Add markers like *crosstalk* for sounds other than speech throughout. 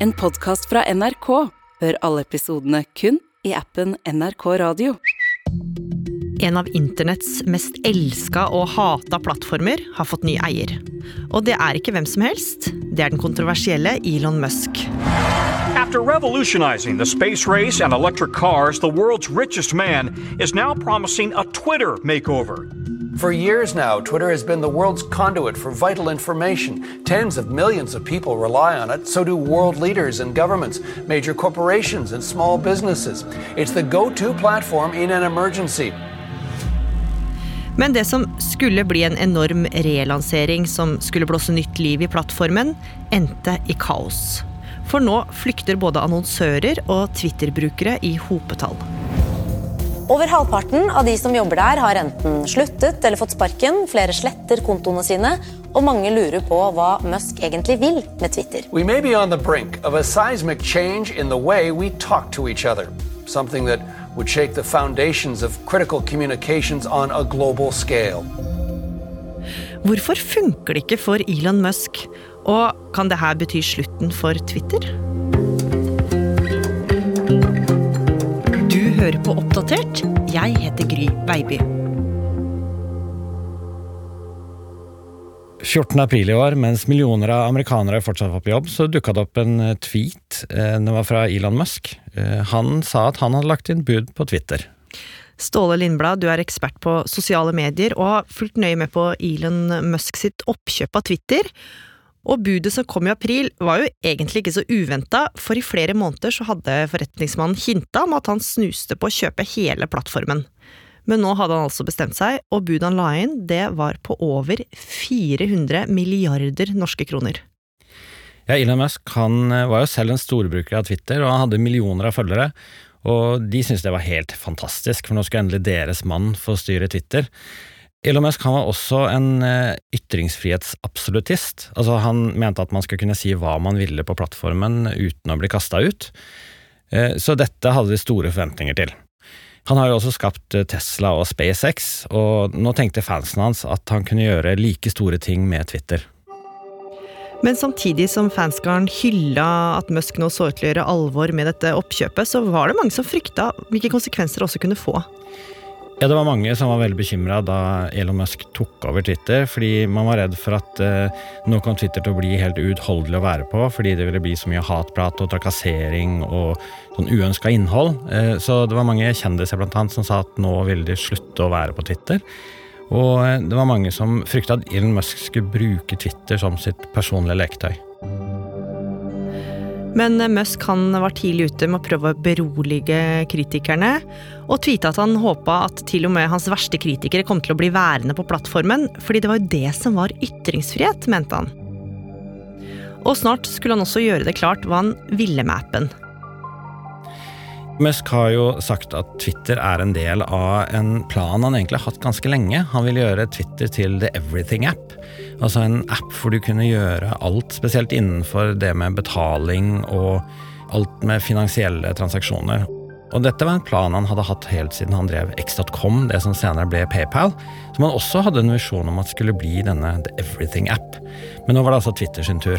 En podkast fra NRK. Hør alle episodene kun i appen NRK Radio. En av internetts mest elska og hata plattformer har fått ny eier. Og det er ikke hvem som helst, det er den kontroversielle Elon Musk. After revolutionizing the space race and electric cars, the world's richest man is now promising a Twitter makeover. For years now, Twitter has been the world's conduit for vital information. Tens of millions of people rely on it, so do world leaders and governments, major corporations, and small businesses. It's the go to platform in an emergency. Men det som skulle bli en enorm relansering som skulle blåse nytt liv i plattformen, endte i kaos. For nå flykter både annonsører og Twitter-brukere i hopetall. Over halvparten av de som jobber der, har enten sluttet eller fått sparken. Flere sletter kontoene sine, og mange lurer på hva Musk egentlig vil med Twitter. We may be on the brink of a seismic change in the way we talk to each other. Something that would shake the foundations of critical communications on a global scale. Hvorfor funker det ikke for Elon Musk? Og kan det her bety slutten for Twitter? Hører på Oppdatert. Jeg heter Gry Veiby. 14. april i år, mens millioner av amerikanere fortsatt var på jobb, så dukka det opp en eh, tweet. Eh, Den var fra Elon Musk. Eh, Han sa at han hadde lagt inn bud på Twitter. Ståle Lindblad, du er ekspert på sosiale medier og har fulgt nøye med på Elon Musk sitt oppkjøp av Twitter. Og budet som kom i april var jo egentlig ikke så uventa, for i flere måneder så hadde forretningsmannen hinta om at han snuste på å kjøpe hele plattformen. Men nå hadde han altså bestemt seg, og budet han la inn, det var på over 400 milliarder norske kroner. Ja, Elon Musk han eh, var jo selv en storbruker av Twitter, og han hadde millioner av følgere. Og de syntes det var helt fantastisk, for nå skulle endelig deres mann få styre Twitter. Elon Musk var også en eh, ytringsfrihetsabsolutist. Altså, han mente at man skulle kunne si hva man ville på plattformen uten å bli kasta ut. Eh, Så dette hadde de store forventninger til. Han har jo også skapt eh, Tesla og SpaceX, og nå tenkte fansen hans at han kunne gjøre like store ting med Twitter. Men samtidig som fanskaren hylla at Musk nå så ut til å gjøre alvor med dette oppkjøpet, så var det mange som frykta hvilke konsekvenser det også kunne få. Ja, det var mange som var veldig bekymra da Elon Musk tok over Twitter, fordi man var redd for at eh, nå kom Twitter til å bli helt uutholdelig å være på, fordi det ville bli så mye hatprat og trakassering og sånn uønska innhold. Eh, så det var mange kjendiser blant annet som sa at nå ville de slutte å være på Twitter. Og eh, det var mange som frykta at Elon Musk skulle bruke Twitter som sitt personlige leketøy. Men Musk han var tidlig ute med å prøve å berolige kritikerne, og tweeta at han håpa at til og med hans verste kritikere kom til å bli værende på plattformen, fordi det var jo det som var ytringsfrihet, mente han. Og snart skulle han også gjøre det klart hva han ville med appen. Musk har jo sagt at Twitter er en del av en plan han egentlig har hatt ganske lenge. Han vil gjøre Twitter til the everything app. Altså en app hvor du kunne gjøre alt, spesielt innenfor det med betaling og alt med finansielle transaksjoner. Og dette var en plan han hadde hatt helt siden han drev x.com, det som senere ble PayPal, som han også hadde en visjon om at skulle bli denne the everything app. Men nå var det altså Twitter sin tur.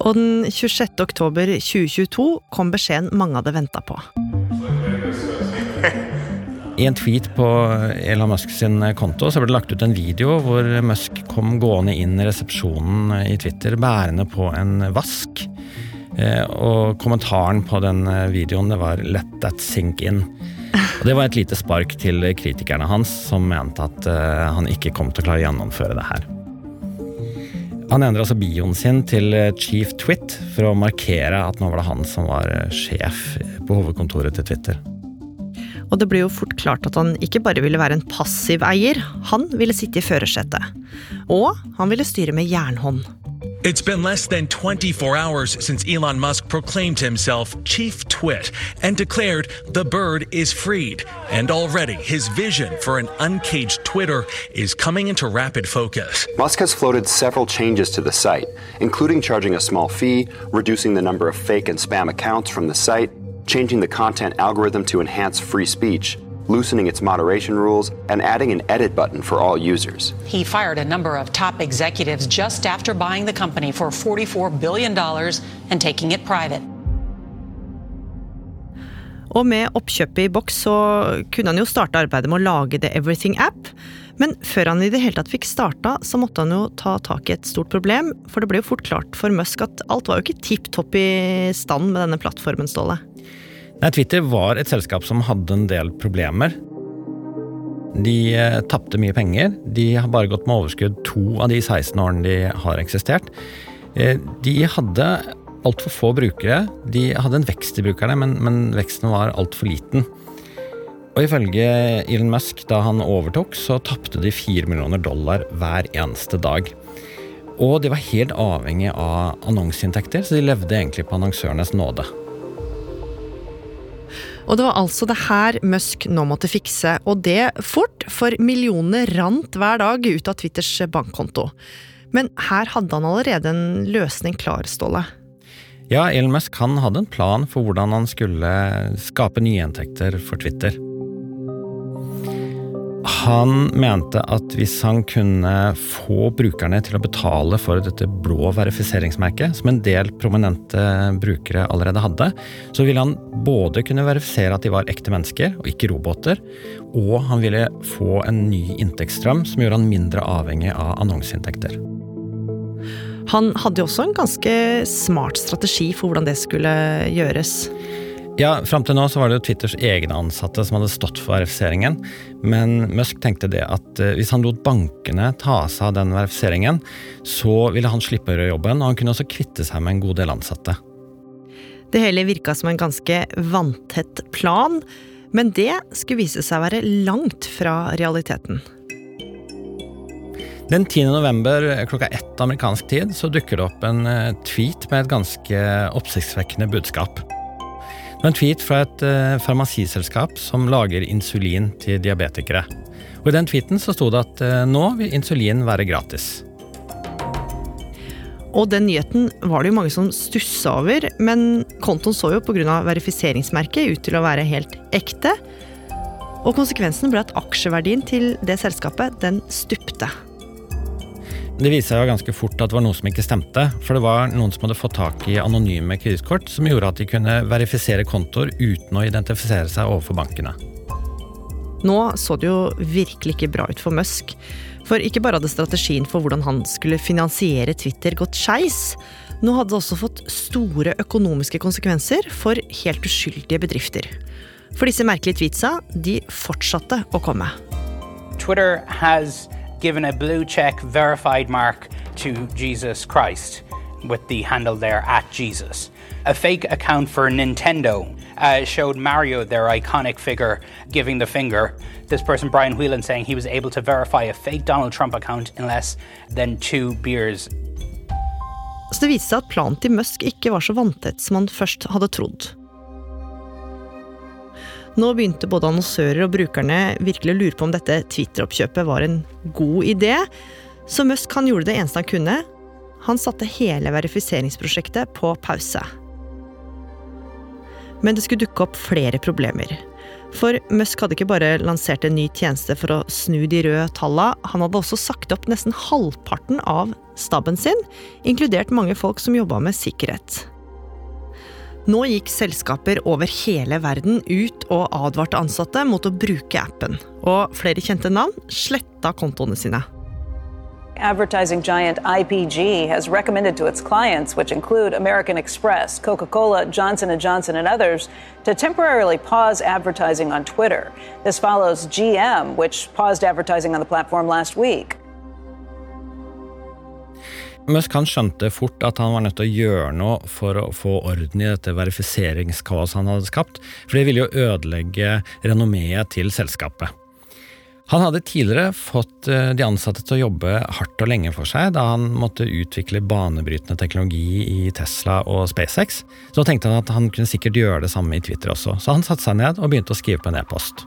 Og den 26. oktober 2022 kom beskjeden mange hadde venta på. I en tweet på Elon Musk sin konto så ble det lagt ut en video hvor Musk kom gående inn i resepsjonen i Twitter bærende på en vask. Eh, Og kommentaren på den videoen det var 'let that sink in'. Og Det var et lite spark til kritikerne hans, som mente at eh, han ikke kom til å klare å gjennomføre det her. Han endra altså bioen sin til eh, Chief Twit for å markere at nå var det han som var eh, sjef på hovedkontoret til Twitter. Og det ble jo fort klart at han ikke bare ville være en passiv eier, han ville sitte i førersetet. Og han ville styre med jernhånd. It's been less than 24 hours since Elon Musk proclaimed himself Chief Twit and declared the bird is freed. And already his vision for an uncaged Twitter is coming into rapid focus. Musk has floated several changes to the site, including charging a small fee, reducing the number of fake and spam accounts from the site, changing the content algorithm to enhance free speech, loosening its moderation rules, and adding an edit button for all users. He fired a number of top executives just after buying the company for $44 billion and taking it private. Og med oppkjøpet i boks så kunne han jo starte arbeidet med å lage The Everything App. Men før han i det hele tatt fikk starta, så måtte han jo ta tak i et stort problem. For det ble jo fort klart for Musk at alt var jo ikke tipp topp i stand med denne plattformen, Ståle. Nei, Twitter var et selskap som hadde en del problemer. De eh, tapte mye penger. De har bare gått med overskudd to av de 16 årene de har eksistert. Eh, de hadde altfor få brukere. De hadde en vekst i brukerne, men, men veksten var altfor liten. Og ifølge Elon Musk da han overtok, så tapte de 4 millioner dollar hver eneste dag. Og de var helt avhengig av annonseinntekter, så de levde egentlig på annonsørenes nåde. Og det var altså det her Musk nå måtte fikse, og det fort, for millionene rant hver dag ut av Twitters bankkonto. Men her hadde han allerede en løsning klar, Ståle. Ja, Elon Musk han hadde en plan for hvordan han skulle skape nye inntekter for Twitter. Han mente at hvis han kunne få brukerne til å betale for dette blå verifiseringsmerket, som en del prominente brukere allerede hadde, så ville han både kunne verifisere at de var ekte mennesker og ikke roboter, og han ville få en ny inntektsstrøm som gjorde han mindre avhengig av annonseinntekter. Han hadde jo også en ganske smart strategi for hvordan det skulle gjøres. Ja, Fram til nå så var det jo Twitters egne ansatte som hadde stått for verifiseringen. Men Musk tenkte det at eh, hvis han lot bankene ta seg av den verifiseringen, så ville han slippe å gjøre jobben, og han kunne også kvitte seg med en god del ansatte. Det hele virka som en ganske vanntett plan, men det skulle vise seg å være langt fra realiteten. Den 10. november klokka ett amerikansk tid så dukker det opp en eh, tweet med et ganske oppsiktsvekkende budskap. En tweet fra et uh, farmasiselskap som lager insulin til diabetikere. Og I den tweeten så sto det at uh, nå vil insulin være gratis. Og den nyheten var det jo mange som stussa over, men kontoen så jo pga. verifiseringsmerket ut til å være helt ekte. Og konsekvensen ble at aksjeverdien til det selskapet, den stupte. Det viste seg jo ganske fort at det var noe som ikke stemte. For det var noen som hadde fått tak i anonyme kredittkort som gjorde at de kunne verifisere kontoer uten å identifisere seg overfor bankene. Nå så det jo virkelig ikke bra ut for Musk. For ikke bare hadde strategien for hvordan han skulle finansiere Twitter gått skeis, nå hadde det også fått store økonomiske konsekvenser for helt uskyldige bedrifter. For disse merkelige tweetsa, de fortsatte å komme. Twitter has given a blue check verified mark to Jesus Christ with the handle there at Jesus. A fake account for Nintendo uh, showed Mario, their iconic figure, giving the finger. This person, Brian Whelan, saying he was able to verify a fake Donald Trump account in less than two beers. Så det viste seg at planen til Musk ikke var så vanntett som han først hadde trodd. Nå begynte både annonsører og brukerne virkelig å lure på om dette Twitter-oppkjøpet var en god idé. Så Musk han gjorde det eneste han kunne. Han satte hele verifiseringsprosjektet på pause. Men det skulle dukke opp flere problemer. For Musk hadde ikke bare lansert en ny tjeneste for å snu de røde tallene, han hadde også sagt opp nesten halvparten av staben sin, inkludert mange folk som jobba med sikkerhet. Nå gikk selskaper over hele verden ut og advarte ansatte mot å bruke appen, og flere kjente navn sletta kontoene sine. Advertising giant IPG has recommended to its clients, which include American Express, Coca-Cola, Johnson & Johnson, and others, to temporarily pause advertising on Twitter. This follows GM, which paused advertising on the platform last week. Musk han skjønte fort at han var nødt til å gjøre noe for å få orden i dette verifiseringskaoset han hadde skapt, for det ville jo ødelegge renommeet til selskapet. Han hadde tidligere fått eh, de ansatte til å jobbe hardt og lenge for seg da han måtte utvikle banebrytende teknologi i Tesla og SpaceX. Så tenkte han at han kunne sikkert gjøre det samme i Twitter også, så han satte seg ned og begynte å skrive på en e-post.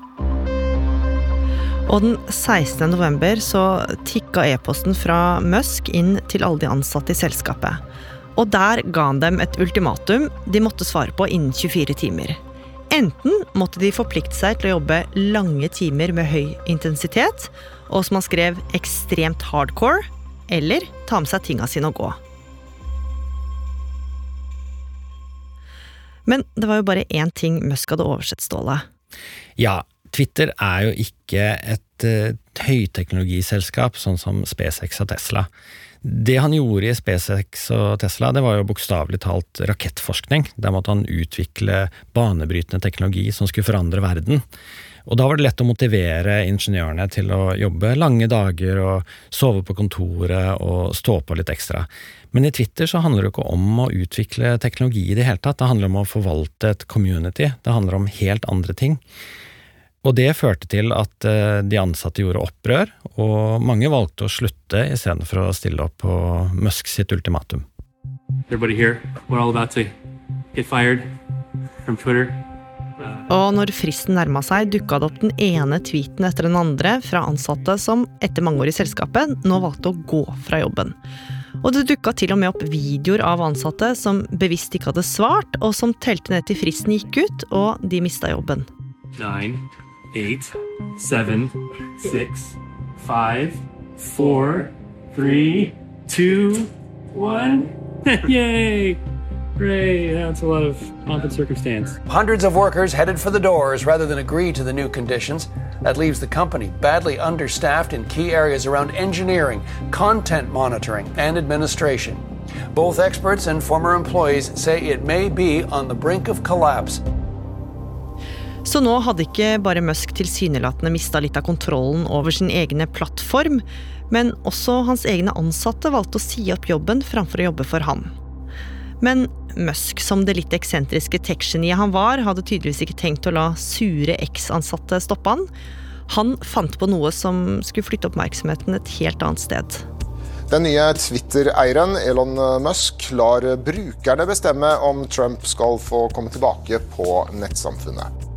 Og den 16. november så tikka e-posten fra Musk inn til alle de ansatte i selskapet. Og der ga han dem et ultimatum de måtte svare på innen 24 timer. Enten måtte de forplikte seg til å jobbe lange timer med høy intensitet, og som han skrev ekstremt hardcore, eller ta med seg tinga sine og gå. Men det var jo bare én ting Musk hadde oversett, Ståle. Ja, Twitter er jo ikke et uh, høyteknologiselskap, sånn som SpaceX og Tesla. Det han gjorde i SpaceX og Tesla, det var jo bokstavelig talt rakettforskning. Der måtte han utvikle banebrytende teknologi som skulle forandre verden. Og da var det lett å motivere ingeniørene til å jobbe lange dager og sove på kontoret og stå på litt ekstra. Men i Twitter så handler det ikke om å utvikle teknologi i det hele tatt, det handler om å forvalte et community. Det handler om helt andre ting. Og det førte til at eh, de ansatte gjorde opprør, og mange valgte å slutte istedenfor å stille opp på Musk sitt ultimatum. Everybody here, we're all about to get fired from Twitter. Og når fristen nærma seg, dukka det opp den ene tweeten etter den andre fra ansatte som etter mange år i selskapet nå valgte å gå fra jobben. Og det dukka til og med opp videoer av ansatte som bevisst ikke hadde svart, og som telte ned til fristen gikk ut, og de mista jobben. Nine, eight, seven, six, five, four, three, two, one. *laughs* Yay! Great, that's a lot of pomp and circumstance. Hundreds of workers headed for the doors rather than agree to the new conditions. That leaves the company badly understaffed in key areas around engineering, content monitoring, and administration. Both experts and former employees say it may be on the brink of collapse. Så nå hadde ikke bare Musk tilsynelatende mista litt av kontrollen over sin egne plattform, men også hans egne ansatte valgte å si opp jobben framfor å jobbe for ham. Men Musk, som det litt eksentriske tech-geniet han var, hadde tydeligvis ikke tenkt å la sure eks-ansatte stoppe han. Han fant på noe som skulle flytte oppmerksomheten et helt annet sted. Den nye Twitter-eieren Elon Musk lar brukerne bestemme om Trump skal få komme tilbake på nettsamfunnet.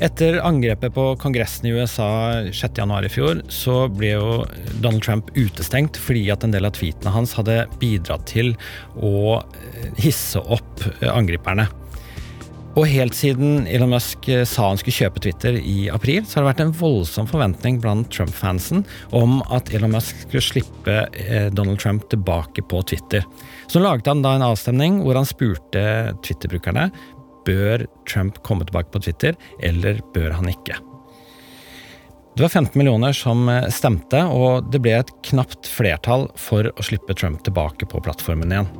Etter angrepet på Kongressen i USA 6.1 i fjor, så ble jo Donald Trump utestengt fordi at en del av tweetene hans hadde bidratt til å eh, hisse opp eh, angriperne. Og helt siden Elon Musk eh, sa han skulle kjøpe Twitter i april, så har det vært en voldsom forventning blant Trump-fansen om at Elon Musk skulle slippe Donald Trump tilbake på Twitter. Så laget han da en avstemning hvor han spurte Twitter-brukerne Bør Trump komme tilbake på Twitter, eller bør han ikke? Det var 15 millioner som eh, stemte, og det ble et knapt flertall for å slippe Trump tilbake på plattformen igjen.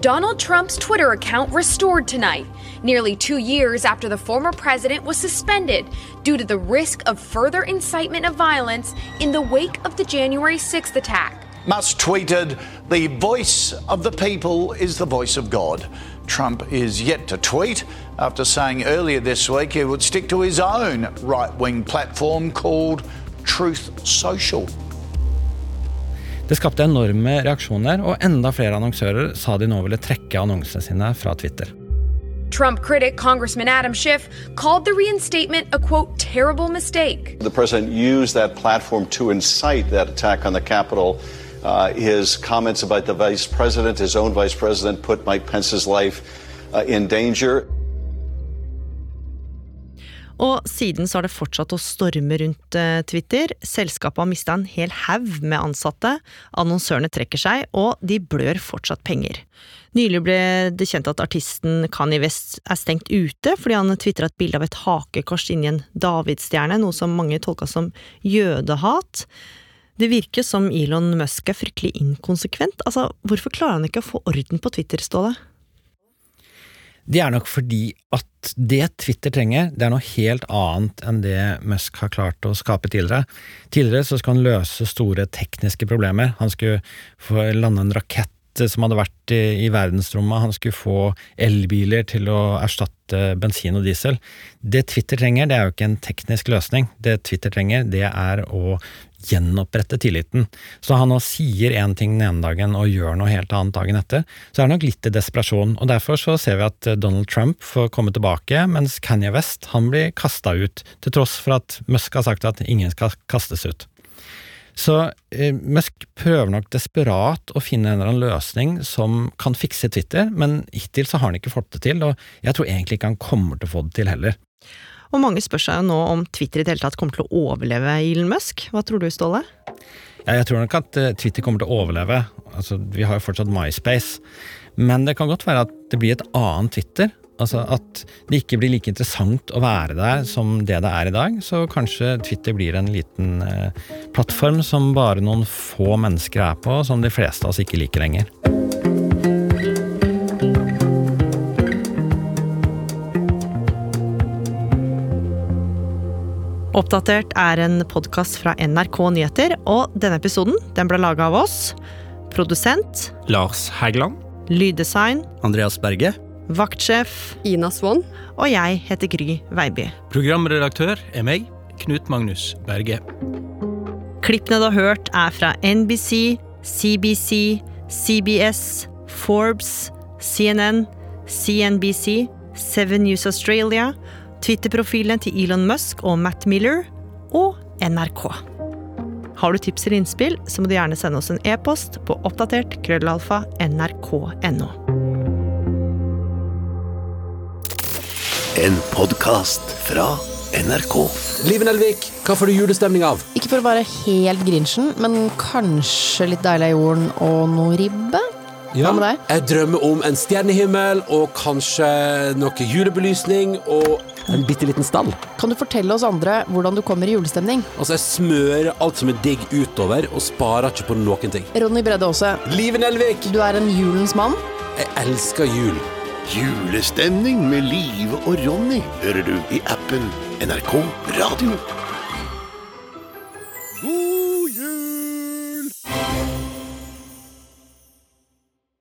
Donald Trump's Twitter account restored tonight, nearly two years after the former president was suspended due to the risk of further incitement of violence in the wake of the January 6th attack. Musk tweeted, The voice of the people is the voice of God. Trump is yet to tweet after saying earlier this week he would stick to his own right wing platform called Truth Social. Det skapte enorme reaksjoner, og enda flere annonsører sa de nå ville trekke annonsene sine fra Twitter. Trump critic Congressman Adam Schiff called the reinstatement a quote terrible mistake. The president used that platform to incite that attack on the Capitol Uh, his comments about the vice president, his own vice president, put Mike Pence's life uh, in danger. Og siden så har det fortsatt å storme rundt uh, Twitter. Selskapet har mista en hel haug med ansatte, annonsørene trekker seg, og de blør fortsatt penger. Nylig ble det kjent at artisten Kanye West er stengt ute fordi han tvitra et bilde av et hakekors inni en davidsstjerne, noe som mange tolka som jødehat. Det virker som Elon Musk er fryktelig inkonsekvent. Altså, Hvorfor klarer han ikke å få orden på Twitter, Ståle? Det er nok fordi at det Twitter trenger, det er noe helt annet enn det Musk har klart å skape tidligere. Tidligere så skulle han løse store tekniske problemer. Han skulle få lande en rakett som hadde vært i, i verdensrommet. Han skulle få elbiler til å erstatte bensin og diesel. Det Twitter trenger, det er jo ikke en teknisk løsning. Det Twitter trenger, det er å gjenopprette tilliten. Så han nå sier én ting den ene dagen og gjør noe helt annet dagen etter, så er det nok litt i desperasjon. Og derfor så ser vi at Donald Trump får komme tilbake, mens Kanye West han blir kasta ut, til tross for at Musk har sagt at ingen skal kastes ut. Så eh, Musk prøver nok desperat å finne en eller annen løsning som kan fikse Twitter, men hittil så har han ikke fått det til, og jeg tror egentlig ikke han kommer til å få det til heller. Og mange spør seg jo nå om Twitter i det hele tatt kommer til å overleve Elon Musk. Hva tror du, Ståle? Ja, jeg tror nok at eh, Twitter kommer til å overleve. Altså, vi har jo fortsatt MySpace. Men det kan godt være at det blir et annet Twitter. Altså at det ikke blir like interessant å være der som det det er i dag. Så kanskje Twitter blir en liten eh, plattform som bare noen få mennesker er på, som de fleste av oss ikke liker lenger. Oppdatert er en podkast fra NRK Nyheter, og denne episoden den ble laga av oss. Produsent Lars Hægeland. Lyddesign Andreas Berge. Vaktsjef Ina Swann. Og jeg heter Gry Veiby. Programredaktør er meg, Knut Magnus Berge. Klippene du har hørt, er fra NBC, CBC, CBS, Forbes, CNN, CNBC, Seven News Australia, Twitter-profilen til Elon Musk og Matt Miller, og NRK. Har du tips eller innspill, så må du gjerne sende oss en e-post på oppdatert krøllalfa nrk.no. En podkast fra NRK. Liven Elvik, hva får du julestemning av? Ikke for å være helt Grinchen, men kanskje litt deilig av jorden og noe ribbe? Ja, jeg drømmer om en stjernehimmel og kanskje noe julebelysning og en bitte liten stall. Kan du fortelle oss andre hvordan du kommer i julestemning? Altså, jeg smører alt som er digg utover, og sparer ikke på noen ting. Ronny Bredde Aase. Live Nelvik. Du er en julens mann. Jeg elsker jul. Julestemning med Live og Ronny hører du i appen NRK Radio.